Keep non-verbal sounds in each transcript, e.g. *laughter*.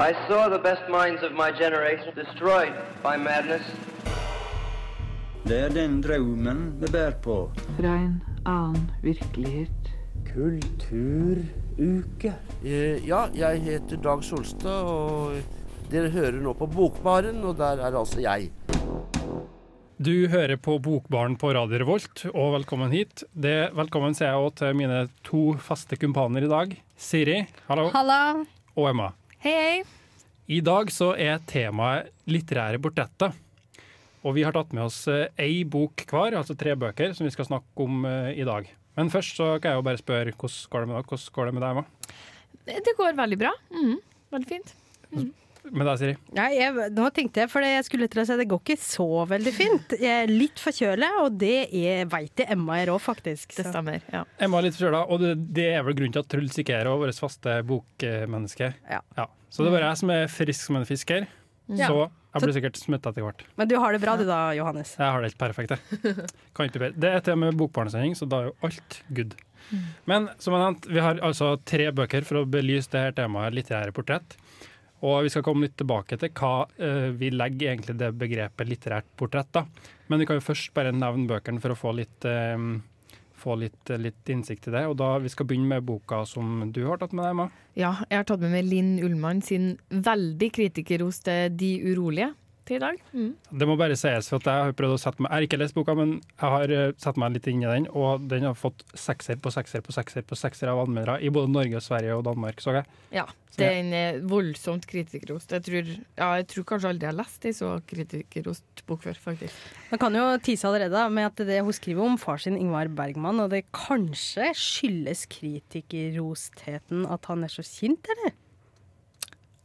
I saw the best minds of my generation destroyed by madness. Det er den drømmen vi bærer på. Fra en annen virkelighet. Kulturuke. Eh, Ja, jeg heter Dag Solstad, og dere hører nå på Bokbaren, og der er altså jeg. Du hører på Bokbaren på Radio Revolt, og velkommen hit. Det, velkommen sier jeg òg til mine to faste kumpaner i dag. Siri, hallo, Halla. og Emma. Hei, hei. I dag så er temaet litterære portretter. Og vi har tatt med oss eh, ei bok hver, altså tre bøker, som vi skal snakke om eh, i dag. Men først så kan jeg jo bare spørre hvordan går det med deg, hvordan går det med deg, Emma? Det går veldig bra. Mm. Veldig fint. Med deg, Siri? Nei, jeg, nå tenkte jeg, for jeg skulle til å si det går ikke så veldig fint. Jeg er litt forkjøla, og det veit vet jeg Emma er òg, faktisk. Det stemmer. ja. Emma er litt forkjøla, og det, det er vel grunnen til at Truls ikke er vårt faste bokmenneske. Ja. Så det er bare jeg som er frisk som en fisk her. Ja. Så jeg blir sikkert smitta etter hvert. Men du har det bra du da, Johannes? Jeg har det helt perfekt, jeg. *laughs* Kan ikke bedre. Det er til og med bokbarnesending, så da er jo alt good. Men som jeg nevnte, vi har altså tre bøker for å belyse det her temaet litterære portrett. Og vi skal komme litt tilbake til hva eh, vi legger egentlig det begrepet litterært portrett. da. Men vi kan jo først bare nevne bøkene for å få litt, eh, få litt, litt innsikt i det. Og da Vi skal begynne med boka som du har tatt med deg, Emma. ja, jeg har tatt med meg Linn Ullmann sin veldig kritikerroste De urolige til i dag. Mm. Det må bare sies, for at jeg har prøvd å sette meg Jeg har ikke lest boka, men jeg har eh, satt meg litt inn i den, og den har fått sekser på sekser på sekser på sekser av anmeldere i både Norge, og Sverige og Danmark, så jeg. Ja, det Den er voldsomt kritikerrost. Jeg tror, ja, jeg tror kanskje aldri jeg har lest ei så kritikerrost bok før, faktisk. Man kan jo tise allerede med at det hun skriver om far sin Ingvar Bergman, og det kanskje skyldes kritikerrostheten at han er så kjent, eller?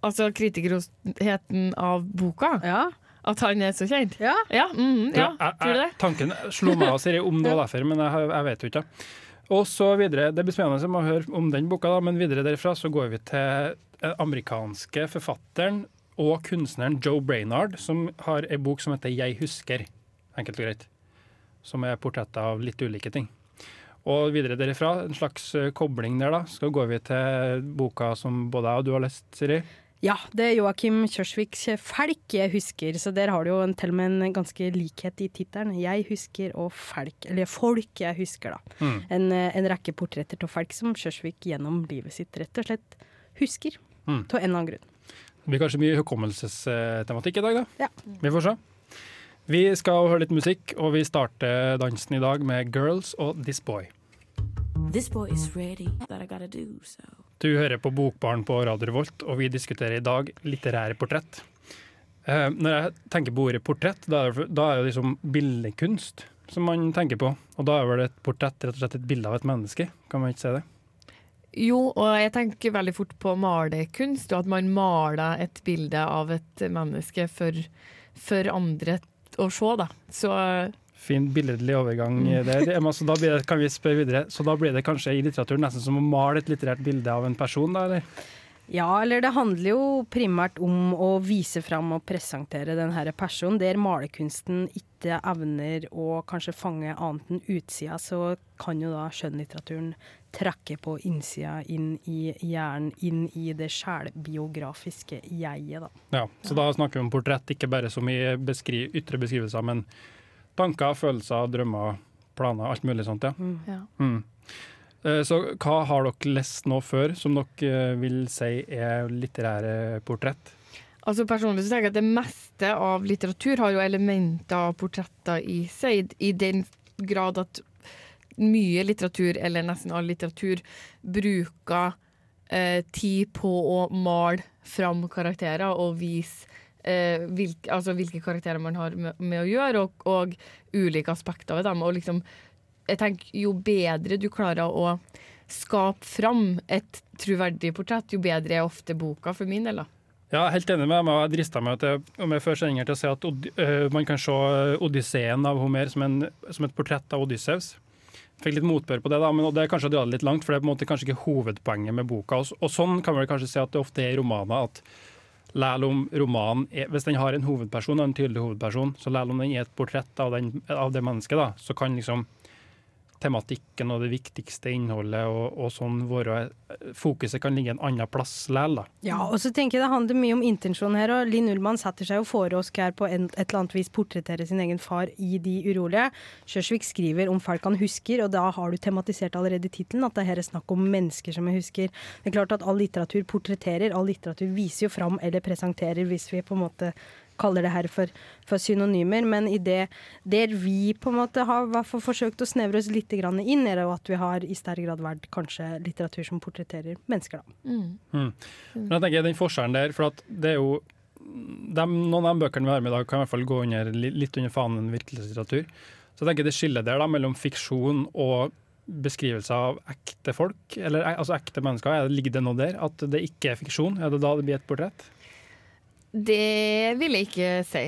Altså kritikerheten av boka? Ja. At han er så kjent? Ja. Ja, mm, ja. jeg, tror du det? jeg, tanken slo meg av Siri om det var derfor, men jeg, jeg vet jo ikke. Og så videre, Det blir spennende å høre om den boka, da, men videre derfra så går vi til den amerikanske forfatteren og kunstneren Joe Brainard, som har ei bok som heter 'Jeg husker', enkelt og greit. Som er portretter av litt ulike ting. Og videre derifra, en slags eh, kobling der, da, så går vi til boka som både jeg og du har lest, Siri. Ja, det er Joakim Kjørsviks 'Felk jeg husker', så der har du jo en, til og med en ganske likhet i tittelen. 'Jeg husker' og 'Felk', eller 'Folk jeg husker', da. Mm. En, en rekke portretter av Felk som Kjørsvik gjennom livet sitt rett og slett husker. Mm. Av en eller annen grunn. Det blir kanskje mye hukommelsestematikk i dag, da. Ja. Vi får se. Vi skal høre litt musikk, og vi starter dansen i dag med 'Girls' og 'This Boy'. This boy is ready that I gotta do so. Du hører på Bokbarn på Radio Revolt, og vi diskuterer i dag litterære portrett. Eh, når jeg tenker på ordet portrett, da er det, det liksom bildekunst som man tenker på. Og da er vel et portrett rett og slett et bilde av et menneske, kan man ikke si det? Jo, og jeg tenker veldig fort på malerkunst, og at man maler et bilde av et menneske for, for andre å se, da. Så Fin billedlig overgang der. Emma, så da blir det, kan vi spørre videre. Så da blir det kanskje i litteraturen nesten som å male et litterært bilde av en person, da, eller? Ja, eller det handler jo primært om å vise fram og presentere denne personen. Der malerkunsten ikke evner å kanskje fange annet enn utsida, så kan jo da skjønnlitteraturen trekke på innsida, inn i hjernen, inn i det sjælbiografiske jeget, da. Ja, så da snakker vi om portrett, ikke bare som i beskri ytre beskrivelser, men tanker, følelser, drømmer, planer, alt mulig sånt, ja. ja. Mm. Eh, Så hva har dere lest nå før som dere eh, vil si er litterære portrett? Altså Personlig så tenker jeg at det meste av litteratur har jo elementer av portretter i seg, i den grad at mye litteratur, eller nesten all litteratur, bruker eh, tid på å male fram karakterer og vise eh, hvilke, altså hvilke karakterer man har med, med å gjøre, og, og ulike aspekter ved dem. Og liksom, jeg tenker Jo bedre du klarer å skape fram et troverdig portrett, jo bedre er ofte boka, for min del. da. Ja, helt enig med deg. Jeg drista meg til, jeg før sendinger til å si at øh, man kan se Odysseen av Homer som, en, som et portrett av Odysseus. Fikk litt motbør på det, da, men det er kanskje å dra det litt langt, for det er på en måte kanskje ikke hovedpoenget med boka. Og, og sånn kan man kanskje si at det ofte er i romaner. at Læl om romanen Hvis den har en hovedperson, en tydelig hovedperson, så lell om den er et portrett av, den, av det mennesket, da, så kan liksom tematikken og det viktigste innholdet, og, og sånn våre, Fokuset kan ligge en annen plass likevel. Ja, og så tenker jeg det handler mye om intensjon her, og Linn Ullmann setter seg jo for oss her på en, et eller annet vis portrettere sin egen far i De urolige. Kjørsvik skriver om folk han husker, og da har du tematisert allerede i tittelen at det her er snakk om mennesker som jeg husker. Det er klart at all litteratur portretterer, all litteratur viser jo fram eller presenterer, hvis vi på en måte kaller det her for, for synonymer, men i det der vi på en måte har forsøkt å snevre oss litt grann inn, er det jo at vi har i sterk grad vært kanskje litteratur som portretterer mennesker, da. Mm. Men jeg tenker den forskjellen der, for at det er jo de, Noen av de bøkene vi har med i dag, kan i hvert fall gå under, litt under fanen virkelighetslitteratur. Så jeg tenker det skillet der da, mellom fiksjon og beskrivelse av ekte folk, eller altså ekte mennesker, er det, ligger det noe der? At det ikke er fiksjon? Er det da det blir et portrett? Det vil jeg ikke si.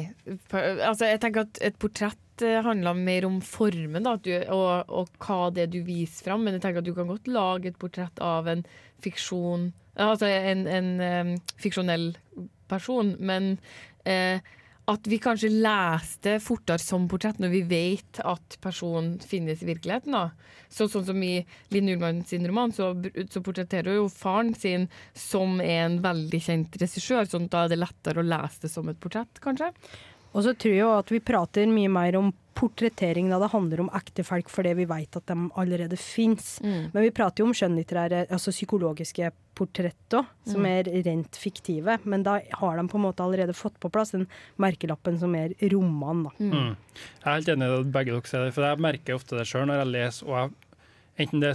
Altså, jeg tenker at et portrett eh, handler mer om formen da, du, og, og hva det er du viser fram. Men jeg tenker at du kan godt lage et portrett av en fiksjon Altså en, en um, fiksjonell person, men eh, at vi kanskje leser det fortere som portrett når vi vet at personen finnes i virkeligheten. Så, sånn som i Linn Ullmann sin roman, så, så portretterer jo faren sin som en veldig kjent regissør, sånn at da er det lettere å lese det som et portrett, kanskje. Og så tror jeg at vi prater mye mer om portrettering da det handler om ekte folk, fordi vi vet at de allerede fins. Mm. Men vi prater jo om skjønnlitterære, altså psykologiske portrett òg, som Mm. er rent fiktive. Men da har de på en måte allerede fått på plass den merkelappen som er roman, da. Mm. Jeg er helt enig i det begge dere sier, for jeg merker ofte det sjøl når jeg leser, og jeg, enten det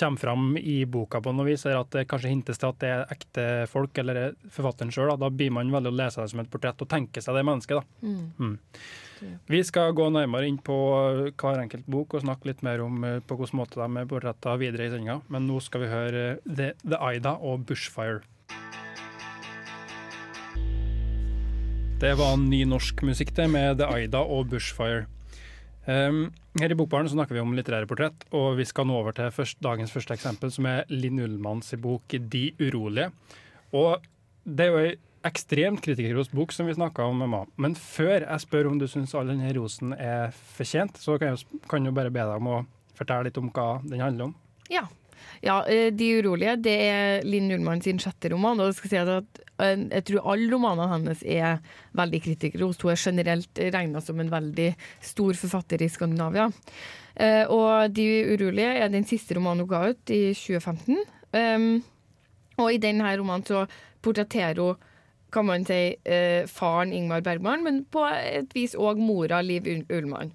kommer fram i boka på noe vis, eller at det kanskje hintes til at det er ekte folk, eller er forfatteren sjøl, da, da blir man veldig å lese det som et portrett og tenke seg det mennesket. da. Mm. Vi skal gå nærmere inn på hver enkelt bok og snakke litt mer om eh, på hvilken måte de er portretta videre i sendinga, men nå skal vi høre eh, The, The Ida og Bushfire. Det var en ny norsk musikk det, med The Aida og Bushfire. Um, her i Bokbaren snakker vi om litterære portrett, og vi skal nå over til først, dagens første eksempel, som er Linn Ullmanns bok 'De urolige'. Og det er jo ei ekstremt kritikerrost bok som vi snakka om, mamma. Men før jeg spør om du syns all denne rosen er fortjent, så kan jeg jo bare be deg om å fortelle litt om hva den handler om. Ja. Ja eh, 'De urolige' det er Linn Ullmann sin sjette roman. og jeg skal si at eh, jeg tror alle romanene hennes er veldig kritikerrost. Hun er generelt regna som en veldig stor forfatter i Skandinavia. Eh, og 'De urolige' er den siste romanen hun ga ut i 2015. Um, og i denne romanen så portretterer hun kan man si, faren Ingmar Bergman, men på et vis òg mora Liv Ullmann.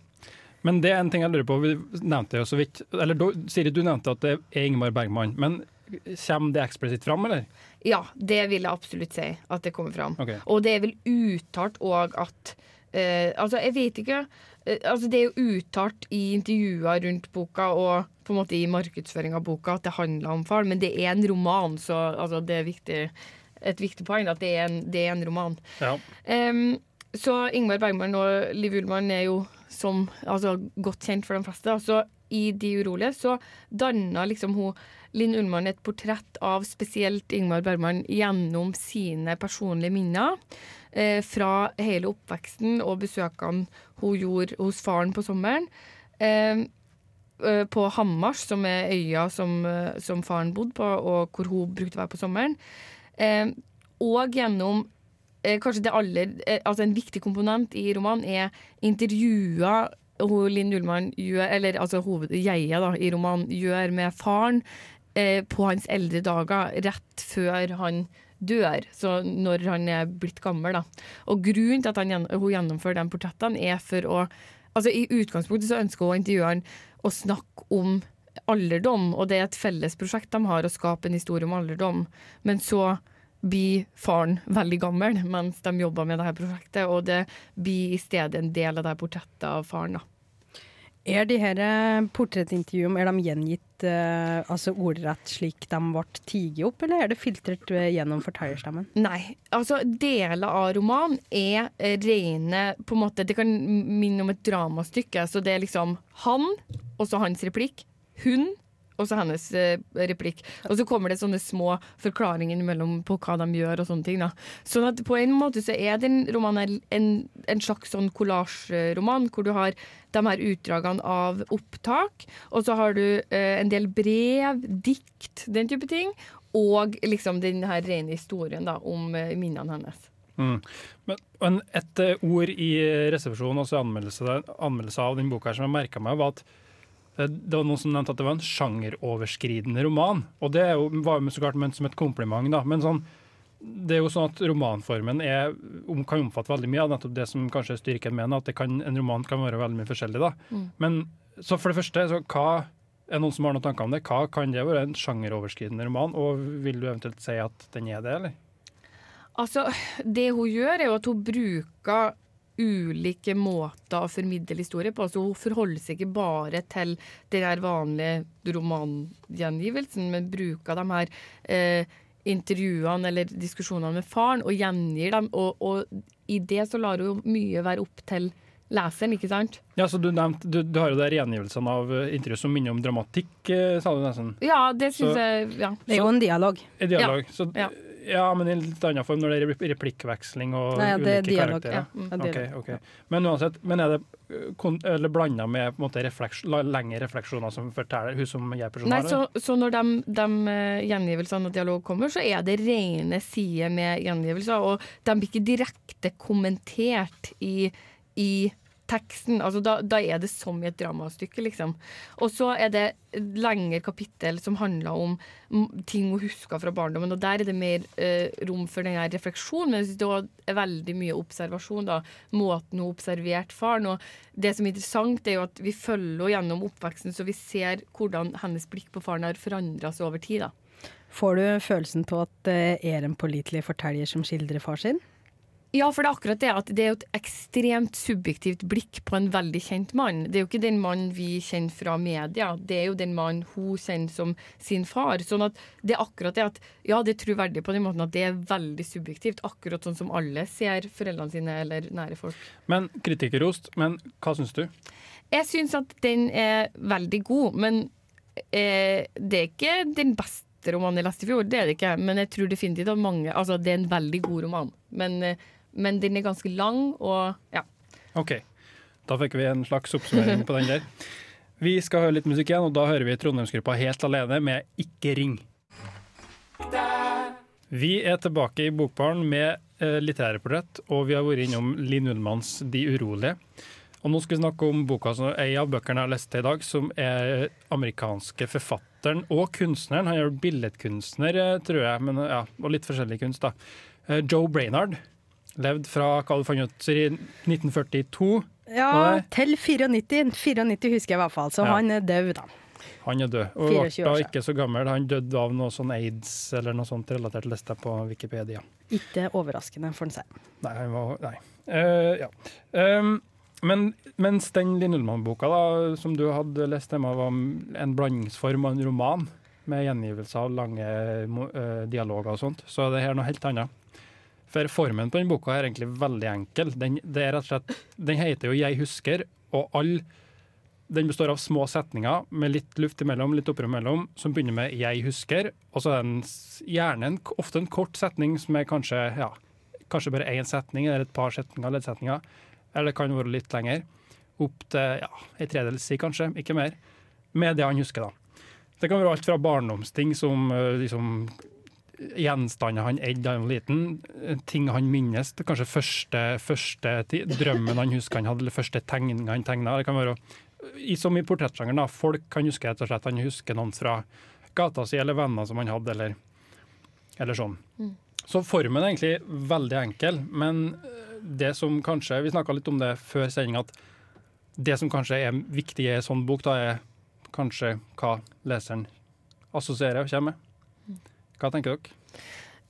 Men det er en ting jeg lurer på, vi nevnte jo så vidt Eller Siri, du nevnte at det er Ingmar Bergman. Men kommer det eksplisitt fram, eller? Ja, det vil jeg absolutt si at det kommer fram. Okay. Og det er vel uttalt òg at uh, Altså, jeg vet ikke. Uh, altså, det er jo uttalt i intervjuer rundt boka og på en måte i markedsføring av boka at det handler om far, men det er en roman, så altså, det er viktig, et viktig poeng at det er en, det er en roman. Ja. Um, så Ingmar Bergman og Liv Ullmann er jo som, altså, godt kjent for de fleste. Altså, i De urolige så danna liksom hun Linn Ullmann et portrett av spesielt Ingmar Bergman gjennom sine personlige minner. Eh, fra hele oppveksten og besøkene hun gjorde hos faren på sommeren. Eh, eh, på Hammars, som er øya som, eh, som faren bodde på, og hvor hun brukte å være på sommeren. Eh, og gjennom kanskje det aller eh, Altså en viktig komponent i romanen er intervjua Linn Ullmann gjør, eller altså hovedjeget da, i romanen gjør med faren eh, på hans eldre dager, rett før han dør, så når han er blitt gammel. da. Og grunnen til at han, hun gjennomfører de portrettene, er for å Altså I utgangspunktet så ønsker hun intervjueren å snakke om alderdom, og det er et felles prosjekt de har, å skape en historie om alderdom. Men så blir faren veldig gammel mens de jobber med dette prosjektet, og det blir i stedet en del av det portrettet av faren. da. Er de her eh, portrettintervjuene er de gjengitt eh, altså ordrett slik de ble tiget opp, eller er det filtrert eh, gjennom fortellerstemmen? Nei. Altså, deler av romanen er eh, rene på en måte, Det kan minne om et dramastykke. Så det er liksom han, og så hans replikk. Hun, og så hennes eh, replikk. Og så kommer det sånne små forklaringer mellom på hva de gjør og sånne ting. da. Sånn at på en måte så er den romanen en, en slags sånn kollasjeroman, hvor du har de her utdragene av opptak, og så har du eh, en del brev, dikt, den type ting, og liksom den her rene historien da, om eh, minnene hennes. Mm. Men, et eh, ord i resepsjonen, altså anmeldelse, anmeldelse av den boka her som jeg merka meg, var at det var noen som nevnte at det var en sjangeroverskridende roman. Og det er jo, var jo så klart ment som et kompliment, da. Men sånn, det er jo sånn at romanformen er, kan omfatte veldig mye av nettopp det som kanskje er styrken med at det kan, en roman kan være veldig mye forskjellig. da. Mm. Men så for det første, så hva er noen som har noen tanker om det? Hva kan det være en sjangeroverskridende roman, og vil du eventuelt si at den er det, eller? Altså, det hun gjør, er jo at hun bruker ulike måter å formidle historie på. Altså, hun forholder seg ikke bare til den her vanlige romangjengivelsen, men bruker de her eh, intervjuene eller diskusjonene med faren og gjengir dem. Og, og i det så lar hun jo mye være opp til leseren, ikke sant? Ja, så Du nevnte, du, du har jo der gjengivelsene av eh, intervju som minner om dramatikk, eh, sa du nesten. Ja, det syns jeg ja. Det er jo en dialog. En dialog. Så, Ja. Ja. men i litt annen form når det er replikkveksling og Nei, ja, det er ulike dialog. karakterer. Ja, mm. Det er dialog. Ok, ok. Men uansett, men er det uh, blanda med på en måte refleks, lengre refleksjoner som forteller hun som jeg-person Nei, så, så når de, de eh, gjengivelsene og dialog kommer, så er det rene sider med gjengivelser, og de blir ikke direkte kommentert i, i teksten. Altså, da, da er det som i et dramastykke, liksom. Og så er det et lengre kapittel som handler om ting hun husker fra barndommen, og der er det mer eh, rom for den her refleksjonen, men jeg synes det er veldig mye observasjon, da. Måten hun observerte faren. Og det som er interessant, er jo at vi følger henne gjennom oppveksten, så vi ser hvordan hennes blikk på faren har forandra seg over tid, da. Får du følelsen på at det er en pålitelig forteller som skildrer far sin? Ja, for det er akkurat det at det er jo et ekstremt subjektivt blikk på en veldig kjent mann. Det er jo ikke den mannen vi kjenner fra media, det er jo den mannen hun kjenner som sin far. Sånn at det er akkurat det at ja, det er troverdig på den måten at det er veldig subjektivt. Akkurat sånn som alle ser foreldrene sine eller nære folk. Men kritikerrost, men hva syns du? Jeg syns at den er veldig god, men eh, det er ikke den beste romanen jeg leste i fjor. Det er det ikke, men jeg tror definitivt at mange Altså, det er en veldig god roman. Men, eh, men den er ganske lang, og ja. OK, da fikk vi en slags oppsummering på den der. Vi skal høre litt musikk igjen, og da hører vi Trondheimsgruppa helt alene med Ikke ring. Vi er tilbake i Bokbaren med eh, litterære portrett, og vi har vært innom Linn Ullmanns De urolige. Og nå skal vi snakke om boka som ei av bøkene jeg har lest til i dag, som er amerikanske forfatteren og kunstneren. Han er billedkunstner, eh, tror jeg, men ja, og litt forskjellig kunst, da. Eh, Joe Brainard. Levd fra hva du fant ut, i 1942. Ja, til 94. 94 husker jeg i hvert fall, så Ja. han er død, da. Han er død. Og 24 ble da ikke så gammel. Han døde av noe sånn aids eller noe sånt relatert, leste jeg på Wikipedia. Ikke overraskende, får en si. Nei, han var Nei. Uh, ja. Um, men mens den Linn Ullmann-boka da, som du hadde lest hjemme, var en blandingsform av en roman, med gjengivelse av lange eh, dialoger og sånt, så er det her noe helt annet. For formen på denne boka er egentlig veldig enkel. Den, slett, den heter jo 'Jeg husker', og all, den består av små setninger med litt luft imellom, litt opprør imellom, som begynner med 'jeg husker', og så er den gjerne en, ofte en kort setning som er kanskje ja, kanskje bare én setning eller et par setninger, eller det kan være litt lenger. Opp til ja, en tredjedels si, kanskje, ikke mer. Med det han husker, da. Det kan være alt fra barndomsting som eh, liksom gjenstander han eide da han var liten, eh, ting han minnes, kanskje første, første drømmen han husker han hadde, eller første tegninga han tegna. Det kan være i, som i portrettsjangeren, da. Folk kan huske rett og slett han husker noen fra gata si, eller venner som han hadde, eller, eller sånn. Så formen er egentlig veldig enkel, men det som kanskje Vi snakka litt om det før sending, at det som kanskje er viktig i en sånn bok, da er kanskje hva leseren assosierer og kommer med. Hva tenker dere?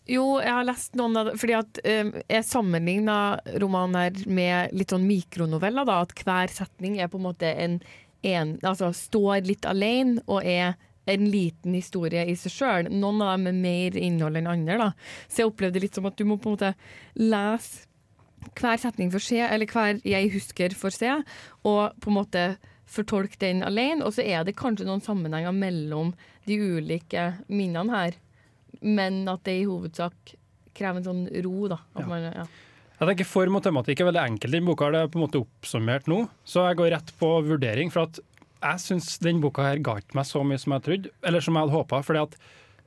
Jo, jeg har lest noen av det, fordi at um, jeg sammenligna romaner med litt sånn mikronoveller, da, at hver setning er på en måte en, en Altså står litt alene og er en liten historie i seg sjøl. Noen av dem er mer innhold enn andre, da. Så jeg opplevde litt som at du må på en måte lese hver setning for se, eller hver jeg husker for se, og på en måte fortolke den alene. Og så er det kanskje noen sammenhenger mellom de ulike minnene her, men at det i hovedsak krever en sånn ro, da. At Ja. man, ja. Jeg tenker Form og tematikk er veldig enkelt. Den boka har det på en måte oppsummert nå, så jeg går rett på vurdering. For at jeg syns den boka her ga ikke meg så mye som jeg trodde, eller som jeg hadde håpa.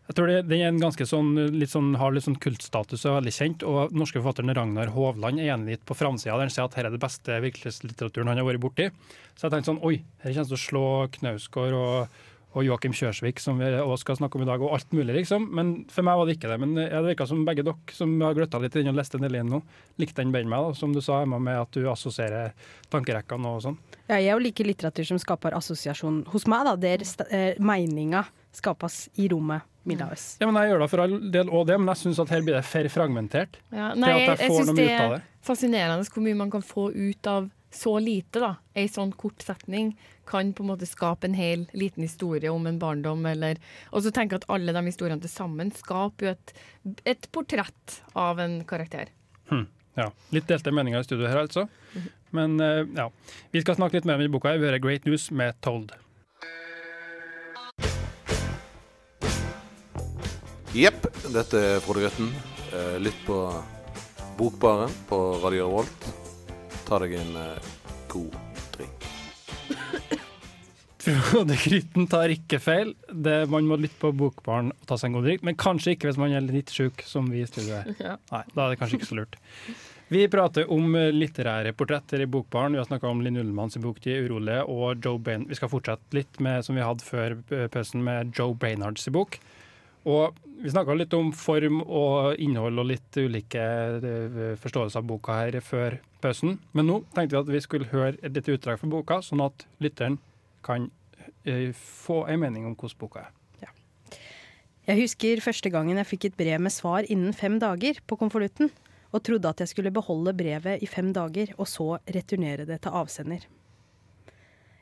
Jeg tror det, den er en ganske sånn, litt sånn, har litt sånn kultstatus og er veldig kjent. Og den norske forfatteren Ragnar Hovland er enig på framsida der han sier at dette er det beste virkelighetslitteraturen han har vært borti. Så jeg tenkte sånn oi, her kommer til å slå Knausgård og, og Joakim Kjørsvik, som vi også skal snakke om i dag, og alt mulig, liksom. Men for meg var det ikke det. Men ja, det virka som begge dere som har gløtta litt inn og lest en del inn nå, likte den bedre enn meg, da, som du sa, Emma, med at du assosierer tankerekkene og sånn. Ja, jeg liker litteratur som skaper assosiasjon hos meg, da, der eh, meninga skapes i rommet oss. Ja, men Jeg gjør det for all del òg det, men jeg syns at her blir det for fragmentert. Ja, Til nei, at jeg, jeg syns noe det er det. fascinerende hvor mye man kan få ut av så lite. da. Ei sånn kort setning kan på en måte skape en hel liten historie om en barndom. Eller, og så tenker jeg at alle de historiene til sammen skaper jo et, et portrett av en karakter. Hmm. ja. Litt delte meninger i studio her, altså. Men eh, ja. Vi skal snakke litt mer om i boka. Vi hører Great News med Told. Jepp, dette er Frode Grøtten. Eh, Lytt på Bokbaren på Radio Revolt. Ta deg en eh, god drink. Frode Grytten tar ikke feil. Det, man må lytte på Bokbaren og ta seg en god drikk, men kanskje ikke hvis man er litt sjuk, som vi i studio er. Ja. Nei, da er det kanskje ikke så lurt. Vi prater om litterære portretter i Bokbaren. Vi har snakka om Linn Ullmanns bok 'De urolige' og Joe Bain. Vi skal fortsette litt med som vi hadde før pausen, med Joe Brainards bok. Og vi snakka litt om form og innhold og litt ulike eh, forståelser av boka her før pausen. Men nå tenkte vi at vi skulle høre et lite utdrag fra boka, sånn at lytteren kan eh, få en mening om hvordan boka er. Jeg husker første gangen jeg fikk et brev med svar innen fem dager på konvolutten, og trodde at jeg skulle beholde brevet i fem dager og så returnere det til avsender.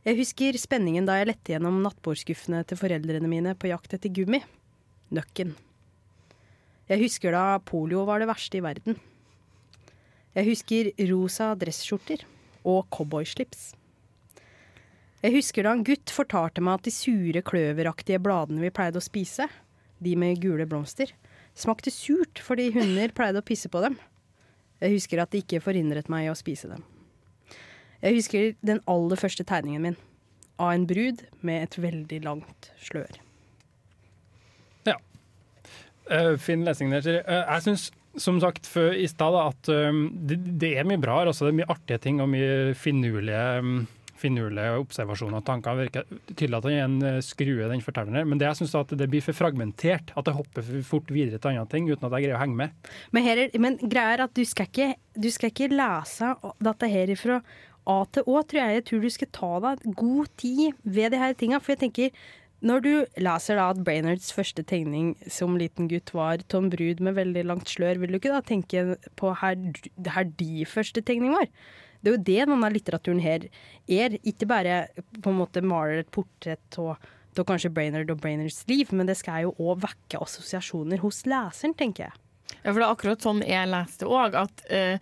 Jeg husker spenningen da jeg lette gjennom nattbordskuffene til foreldrene mine på jakt etter gummi. Nøkken. Jeg husker da polio var det verste i verden. Jeg husker rosa dressskjorter og cowboyslips. Jeg husker da en gutt fortalte meg at de sure, kløveraktige bladene vi pleide å spise, de med gule blomster, smakte surt fordi hunder pleide å pisse på dem. Jeg husker at det ikke forhindret meg å spise dem. Jeg husker den aller første tegningen min, av en brud med et veldig langt slør. Eh, fin lesning der. Eh, jeg syns som sagt i stad at uh, det, det er mye bra her. Altså, det er mye artige ting og mye finurlige, um, finurlige observasjoner og tanker. Virker tydelig at han er en eh, skrue, den fortelleren. Men det jeg synes at det blir for fragmentert. At det hopper for fort videre til andre ting uten at jeg greier å henge med. Men, her er, men greia er at du skal ikke, du skal ikke lese dette her ifra A til Å, tror jeg. Jeg tror du skal ta deg god tid ved de her tinga. For jeg tenker, når du leser da at Brainards første tegning som liten gutt var Tom Brud med veldig langt slør, vil du ikke da tenke på her, her de første tegning var? Det er jo det denne litteraturen her er. Ikke bare på en måte maler et portrett av kanskje Brainerd og Brainerds liv, men det skal jo òg vekke assosiasjoner hos leseren, tenker jeg. Ja, for det er akkurat sånn jeg leste òg, at, uh,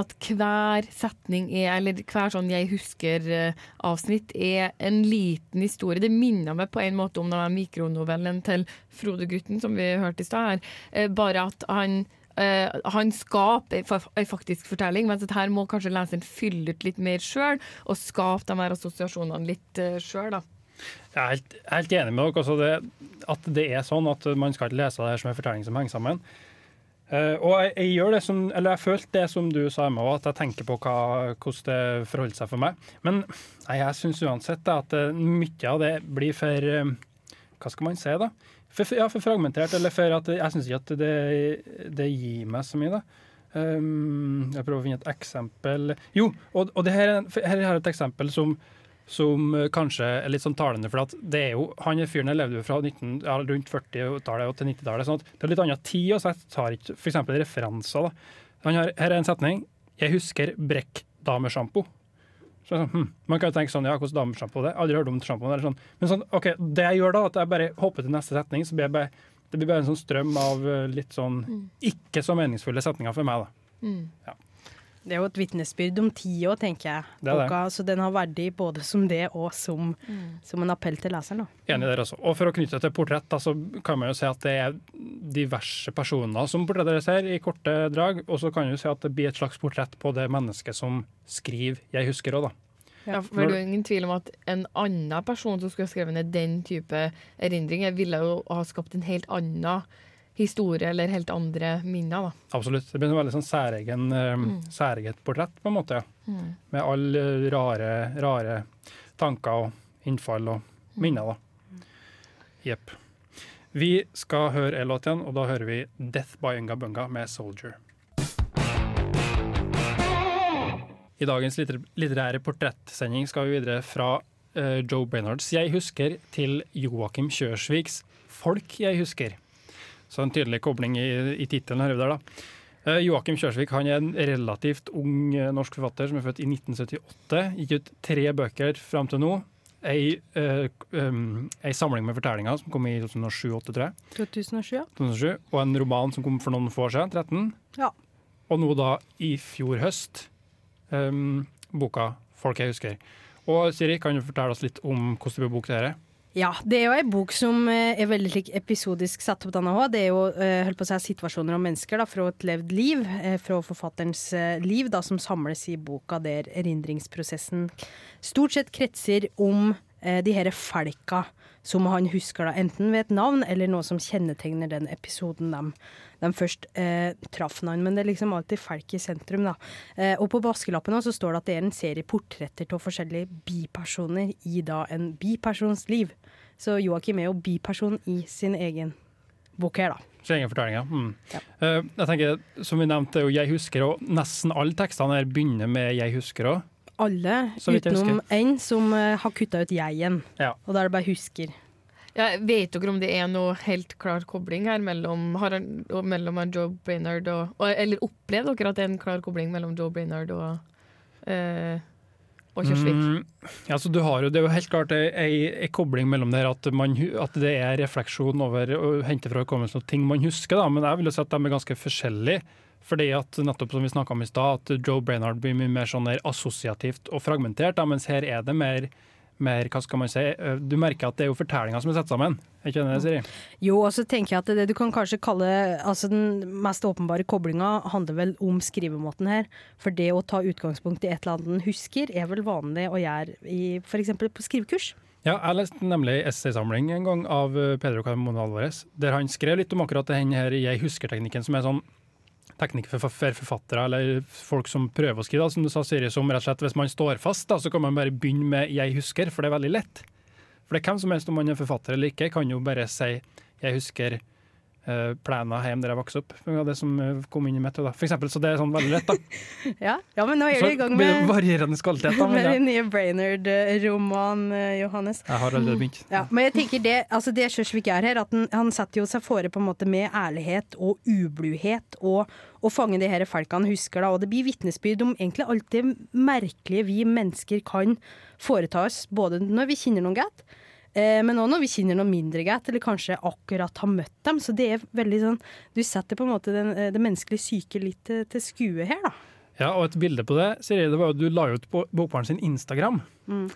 at hver setning er, eller hver sånn jeg husker-avsnitt er en liten historie. Det minner meg på en måte om den mikronovellen til Frode Gutten som vi hørte i stad her. uh, bare at han eh, han skaper en faktisk fortelling, mens her må kanskje leseren fylle ut litt mer sjøl, og skape de her assosiasjonene litt uh, sjøl. Jeg er helt, helt enig med dere. Altså det, at det er sånn at man skal ikke lese det her som en fortelling som henger sammen. Uh, og jeg, jeg gjør det som, eller jeg følte det som du sa, med, at jeg tenker på hva, hvordan det forholder seg for meg. Men jeg syns uansett da, at mye av det blir for Hva skal man si, da? For, ja, for fragmentert, eller for at jeg syns ikke at det, det gir meg så mye, da. Um, jeg prøver å finne et eksempel Jo, og, og her, er- her er et eksempel som som kanskje er litt sånn talende. For at det er jo, han fyren jeg levde fra 19, ja, rundt 40-tallet og til 90-tallet. sånn Det er litt annen tid, og så jeg tar ikke f.eks. referanser. da. Har, her er en setning. 'Jeg husker Brekk-damesjampo'. Så, sånn, hm, man kan jo tenke sånn, ja, hvordan damesjampo det? Aldri hørt om sjampo. Sånn. Men sånn, ok, det jeg gjør da, at jeg bare hopper til neste setning, så blir jeg bare, det blir bare en sånn strøm av eh, litt sånn ikke så meningsfulle setninger for meg. da. Mm. Ja. Det er jo et vitnesbyrd om tida òg, tenker jeg. Det er det. Boka, så den har verdi både som det og som, som en appell til leseren. Da. Enig der også. Og for å knytte det til portrett, da, så kan man jo si at det er diverse personer som portretteres her, i korte drag. Og så kan du si at det blir et slags portrett på det mennesket som skriver 'Jeg husker' òg, da. Ja, for det er jo ingen tvil om at en annen person som skulle ha skrevet ned den type erindringer, ville jo ha skapt en helt annen historie eller helt andre minner. da. Absolutt. Det blir en veldig sånn særegen, mm. særeget portrett, på en måte. ja. Mm. Med alle rare, rare tanker og innfall og minner, da. Jepp. Vi skal høre en låt igjen, og da hører vi 'Death by Ngabunga' med 'Soldier'. I dagens litter litterære portrettsending skal vi videre fra uh, Joe Baynards 'Jeg husker' til Joakim Kjørsviks 'Folk jeg husker'. Så en tydelig kobling i, i tittelen her. der, da. Eh, Joakim Kjørsvik han er en relativt ung eh, norsk forfatter som er født i 1978. Gikk ut tre bøker fram til nå. Ei, eh, um, ei samling med fortellinger som kom i 2007-2008, tror jeg. 2007, ja. 2007, og en roman som kom for noen få år siden, 13. Ja. Og nå da i fjor høst, um, boka 'Folk jeg husker'. Og Siri, kan du fortelle oss litt om hvordan bok det er? Ja, det er jo ei bok som eh, er veldig episodisk satt opp denne. Det er jo eh, holdt på å si, situasjoner og mennesker da, fra et levd liv, eh, fra forfatterens liv, da, som samles i boka der erindringsprosessen stort sett kretser om de her folka som han husker, da, enten ved et navn eller noe som kjennetegner den episoden de, de først eh, traff han. Men det er liksom alltid folk i sentrum, da. Eh, og på vaskelappen så står det at det er en serie portretter av forskjellige bipersoner i da en bipersons liv. Så Joakim er jo biperson i sin egen bok her, da. Sin egen fortelling, ja. Mm. Eh, jeg tenker, Som vi nevnte, jo 'Jeg husker', og nesten alle tekstene her begynner med 'jeg husker' òg. Alle utenom én som uh, har kutta ut jeg-en. Ja. Og da er det bare 'husker'. Ja, vet dere om det er noe helt klar kobling her mellom, har han, og mellom han Joe Brainard og, og Eller opplever dere at det er en klar kobling mellom Joe Brainard og, eh, og Kjørsvik? Mm, ja, så du har jo, det er jo helt klart ei kobling mellom der at, man, at det er refleksjon over å hente fra hukommelsen og ting man husker, da. men jeg vil jo si at de er ganske forskjellige. Fordi at nettopp som vi om i sted, at Joe Brainard blir mye mer sånn der assosiativt og fragmentert, da, mens her er det mer, mer hva skal man si, eh, du merker at det er jo fortellinga som er satt sammen. Er ikke det, Siri? Jo, og så tenker jeg at det du kan kanskje kalle altså Den mest åpenbare koblinga handler vel om skrivemåten her. For det å ta utgangspunkt i et eller annet en husker, er vel vanlig å gjøre i f.eks. på skrivekurs. Ja, jeg leste nemlig essaysamling en gang av eh, Pedro Carmona Alvarez, der han skrev litt om akkurat det her jeg husker-teknikken, som er sånn for forfattere eller folk som prøver å skrive. Som du sa, Siri, som rett og slett hvis man står fast, da, så kan man bare begynne med 'jeg husker', for det er veldig lett. For det er hvem som helst, om man er forfatter eller ikke, kan jo bare si 'jeg husker'. Uh, hjemme hjem der jeg vokste opp. Det var det som eh, kom inn i mitt hode. Så det er sånn veldig lett, da. *laughs* Ja, ja men nå er du i gang med, varierende kvalitet, da. *laughs* Med din nye Brainerd-roman, eh, Johannes. Jeg har allerede begynt. Ja, men jeg tenker det, altså det Sjøsvik er her, at han, han setter jo seg fore på en måte med ærlighet og ubluhet og å fange de her folka han husker. da, Og det blir vitnesbyrd om egentlig alt det merkelige vi mennesker kan foreta oss, både når vi kjenner noen godt, eh, men òg når vi kjenner noen mindre godt, eller kanskje akkurat har møtt dem. Så det er veldig sånn Du setter på en måte den, eh, det menneskelige syke litt til, til skue her, da. Ja, og et bilde på det, Siri, det var jo du la ut på Bokbaren sin Instagram. Mm.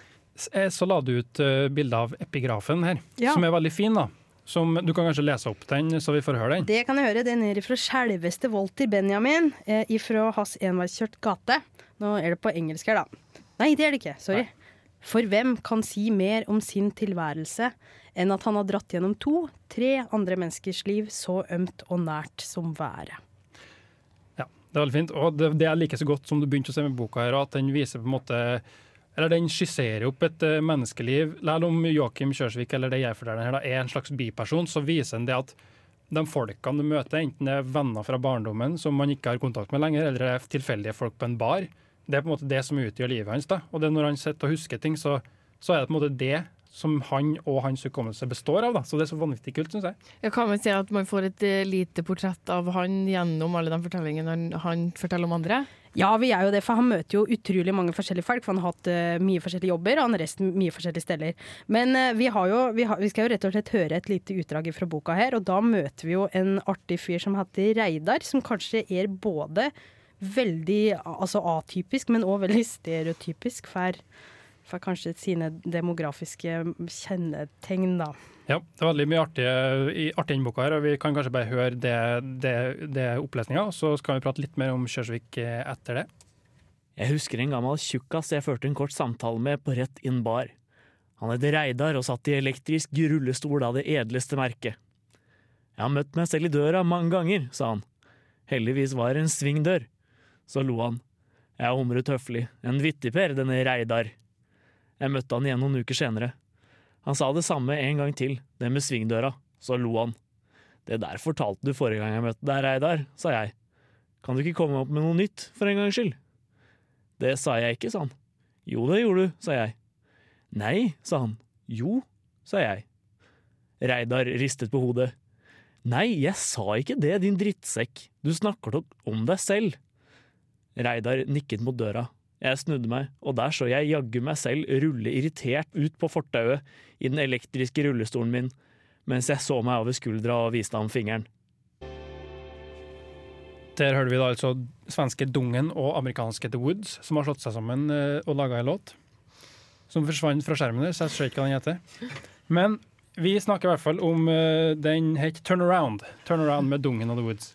Eh, Så la du ut bilde av epigrafen her, Ja. som er veldig fin. da. Som, du kan kanskje lese opp den, så vi får høre den. Det kan jeg høre. Den er fra selveste Walter Benjamin, eh, ifra Hans Enveiskjørt gate. Nå er det på engelsk her, da. Nei, det er det ikke. Sorry. For hvem kan si mer om sin tilværelse enn at han har dratt gjennom to, tre andre menneskers liv så ømt og nært som været? Ja, det er veldig fint. Og det, det jeg liker så godt som du begynte å se med boka her, at den viser på en måte eller Den skisserer opp et eh, menneskeliv. Selv om Joakim Kjørsvik eller det jeg forteller her da, er en slags biperson, så viser den det at de folkene du møter, enten det er venner fra barndommen som man ikke har kontakt med lenger, eller det er tilfeldige folk på en bar, det er på en måte det som utgjør livet hans. da. Og det når han sitter og husker ting, så, så er det på en måte det som han og hans hukommelse består av. da. Så det er så vanvittig kult, syns jeg. Jeg kan man si at man får et eh, lite portrett av han gjennom alle de fortellingene han, han forteller om andre. Ja, vi er jo det, for han møter jo utrolig mange forskjellige folk. For han har hatt uh, mye forskjellige jobber, og han har reist mye forskjellige steder. Men uh, vi, har jo, vi, har, vi skal jo rett og slett høre et lite utdrag fra boka her, og da møter vi jo en artig fyr som heter Reidar, som kanskje er både veldig altså atypisk, men òg veldig stereotypisk for, for kanskje sine demografiske kjennetegn, da. Ja, det er veldig mye artig i artig i her, og vi kan kanskje bare høre det, det, det opplesninga, så skal vi prate litt mer om Kjørsvik eh, etter det. Jeg husker en gammel tjukkas jeg førte en kort samtale med på Rett Inn Bar. Han het Reidar og satt i elektrisk rullestol av det edleste merket. Jeg har møtt meg selv i døra mange ganger, sa han. Heldigvis var det en svingdør. Så lo han. Jeg humret høflig. En vittigper, denne Reidar. Jeg møtte han igjen noen uker senere. Han sa det samme en gang til, det med svingdøra. Så lo han. Det der fortalte du forrige gang jeg møtte deg, Reidar, sa jeg. Kan du ikke komme opp med noe nytt, for en gangs skyld? Det sa jeg ikke, sa han. Jo, det gjorde du, sa jeg. Nei, sa han. Jo, sa jeg. Reidar ristet på hodet. Nei, jeg sa ikke det, din drittsekk. Du snakker nok om deg selv. Reidar nikket mot døra. Jeg snudde meg, og der så jeg jaggu meg selv rulle irritert ut på fortauet i den elektriske rullestolen min, mens jeg så meg over skuldra og viste ham fingeren. Der hørte vi da altså svenske Dungen og amerikanske The Woods, som har slått seg sammen eh, og laga en låt. Som forsvant fra skjermen der, så jeg ser ikke hva den heter. Men vi snakker i hvert fall om eh, Den het Turnaround. Turnaround med Dungen og The Woods.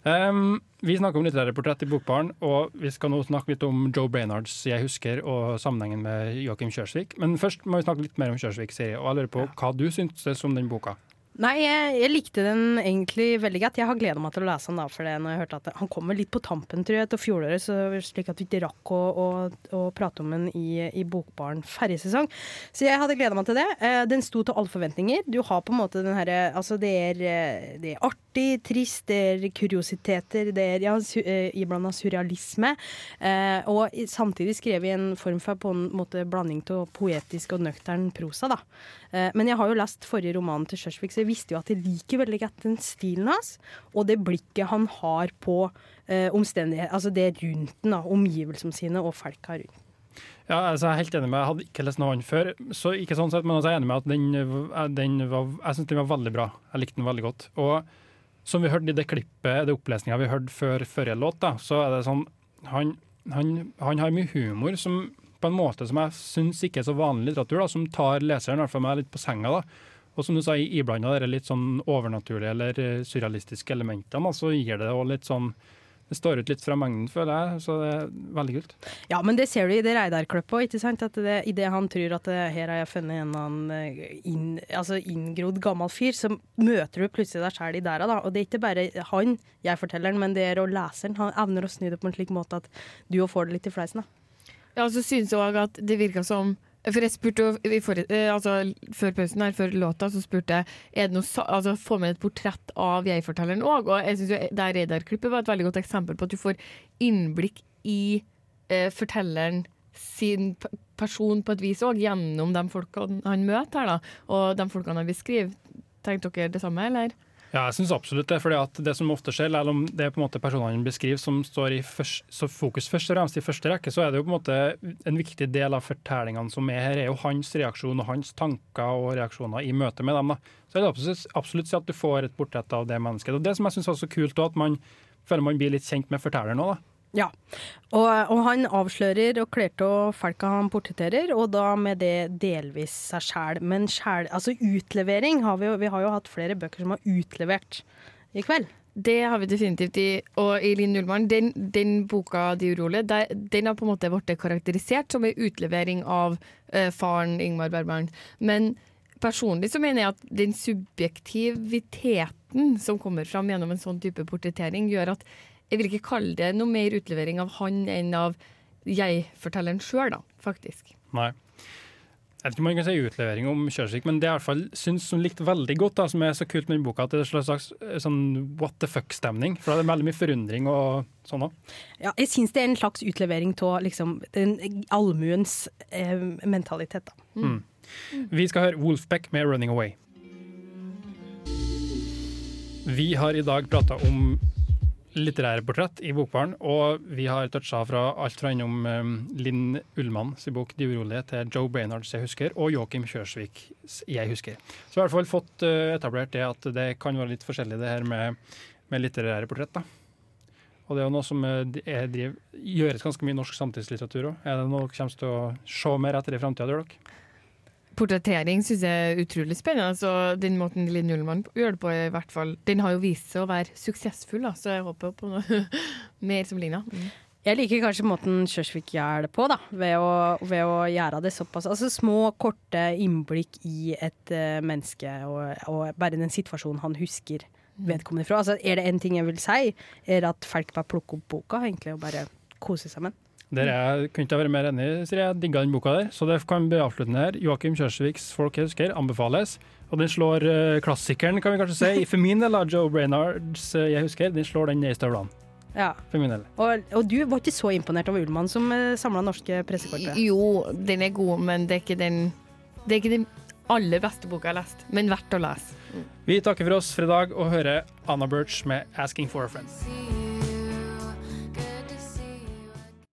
Um, vi snakker om litterære portrett i Bokbaren, og vi skal nå snakke litt om Joe Brainards 'Jeg husker' og sammenhengen med Joakim Kjørsvik. Men først må vi snakke litt mer om Kjørsvik, Siri. Og jeg lurer på hva du syntes om den boka? Nei, jeg, jeg likte den egentlig veldig godt. Jeg har gleda meg til å lese den da, for det når jeg hørte at han kommer litt på tampen tror jeg, til fjoråret, så slik at vi ikke rakk å, å, å prate om den i, i Bokbaren forrige sesong. Så jeg hadde gleda meg til det. Eh, den sto til alle forventninger. Du har på en måte den herre Altså, det er, eh, det er artig, trist, det er kuriositeter, det er ja, su, eh, iblanda surrealisme. Og samtidig skrevet i en form for på en måte blanding av poetisk og nøktern prosa, da. Men jeg har jo lest forrige roman til Sjørsvik, så jeg visste jo at jeg liker veldig godt den stilen hans, og det blikket han har på eh, omstendigheter, altså det rundt den, omgivelsene sine og folka rundt. Ja, altså, jeg er helt enig med Jeg hadde ikke lest noe annet før, så ikke sånn sett, men jeg er enig med at den, eh, den var, jeg synes den var veldig bra. Jeg likte den veldig godt. Og som vi hørte i det klippet, det opplesninga vi hørte før forrige låt, da, så er det sånn han, han, han har mye humor som på en måte som jeg syns ikke er så vanlig litteratur, da, som tar leseren i hvert fall meg litt på senga. da. Og som du sa, iblanda de litt sånn overnaturlige eller eh, surrealistiske elementene, så gir det òg litt sånn Det står ut litt fra mengden, føler jeg, så det er veldig kult. Ja, men det ser du i det Reidar-klippet ikke sant? At det, i det han tror at det, her har jeg funnet en eller annen eh, inn, altså inngrodd gammel fyr, så møter du plutselig deg sjæl i dæra, da. Og det er ikke bare han, jeg fortelleren, men det er òg leseren. Han evner å snu det på en slik måte at du òg får det litt i fleisen, da. Ja, så synes jeg også at det virka som For jeg spurte forrige, eh, altså, før pausen her, før låta, så spurte jeg er det noe, altså, få med et portrett av jeg-fortelleren òg. Og jeg synes jo det Reidar-klippet var et veldig godt eksempel på at du får innblikk i eh, fortelleren sin person på et vis òg, gjennom de folkene han møter her, da, og de folkene han beskriver. Tenkte dere det samme, eller? Ja, jeg syns absolutt det. fordi at det som ofte skjer, eller om det er på en måte personene han beskriver som står i først, fokus først og fremst i første rekke, så er det jo på en måte en viktig del av fortellingene som er her, er jo hans reaksjon og hans tanker og reaksjoner i møte med dem. da. Så er det absolutt, absolutt at du får et portrett av det mennesket. Og det som jeg syns er så kult, også, at man føler man blir litt kjent med fortelleren òg. Ja, og, og han avslører og kler av folka han portretterer, og da med det delvis seg sjæl. Men sjæl, altså utlevering har vi jo Vi har jo hatt flere bøker som har utlevert i kveld. Det har vi definitivt i, og i Ullmann. Den, den boka, 'De urolige', den har på en måte blitt karakterisert som en utlevering av uh, faren Ingmar Bergman. Men personlig så mener jeg at den subjektiviteten som kommer fram gjennom en sånn type portrettering, gjør at jeg vil ikke kalle det noe mer utlevering av han enn av jeg-fortelleren sjøl, da, faktisk. Nei. Jeg vet ikke om man kan si utlevering om Kjørsvik, men det jeg i hvert fall syns som likte veldig godt, da, som er så kult med den boka, at det er en slags eh, sånn what the fuck-stemning. For det er veldig mye forundring og sånn òg. Ja, jeg syns det er en slags utlevering av liksom, den allmuens eh, mentalitet, da. Mm. Vi skal høre Wolfbeck med 'Running Away'. Vi har i dag prata om litterære portrett i Bokbaren, og vi har toucha fra alt fra innom um, Linn Ullmanns bok 'De urolige' til Joe Baynards 'Jeg husker' og Joakim Kjørsviks 'Jeg husker'. Så vi har i hvert fall fått uh, etablert det at det kan være litt forskjellig det her med, med litterære portrett. da. Og det er jo noe som eh, d- er, driv, gjøres ganske mye norsk samtidslitteratur òg. Er det noe dere kommer til å se mer etter i framtida, dere? Portrettering syns jeg er utrolig spennende. Altså, den måten Linn Ullmann gjør det på, i hvert fall Den har jo vist seg å være suksessfull, da, så jeg håper på noe *laughs* mer som Lina. Mm. Jeg liker kanskje måten Kjørsvik gjør det på, da. Ved å, ved å gjøre det såpass Altså små, korte innblikk i et uh, menneske, og, og bare den situasjonen han husker vedkommende fra. Altså, er det en ting jeg vil si, er at folk bare plukker opp boka egentlig og bare koser sammen. Der jeg kunne ikke være mer enig, sier jeg. Digga den boka der. Så det kan bli avsluttende her. Joakim Kjørsviks 'Folk jeg husker' anbefales. Og den slår uh, klassikeren, kan vi kanskje si. *laughs* For min del, Joe Brainards uh, 'Jeg husker', den slår den ned i støvlene. Ja. For min del. Og, og du var ikke så imponert over Ullmann som uh, samla norske pressekortet? Jo, den er god, men det er ikke den Det er ikke den aller beste boka jeg har lest, men verdt å lese. Vi takker for oss for i dag og hører Anna Birch med 'Asking for a Friend'.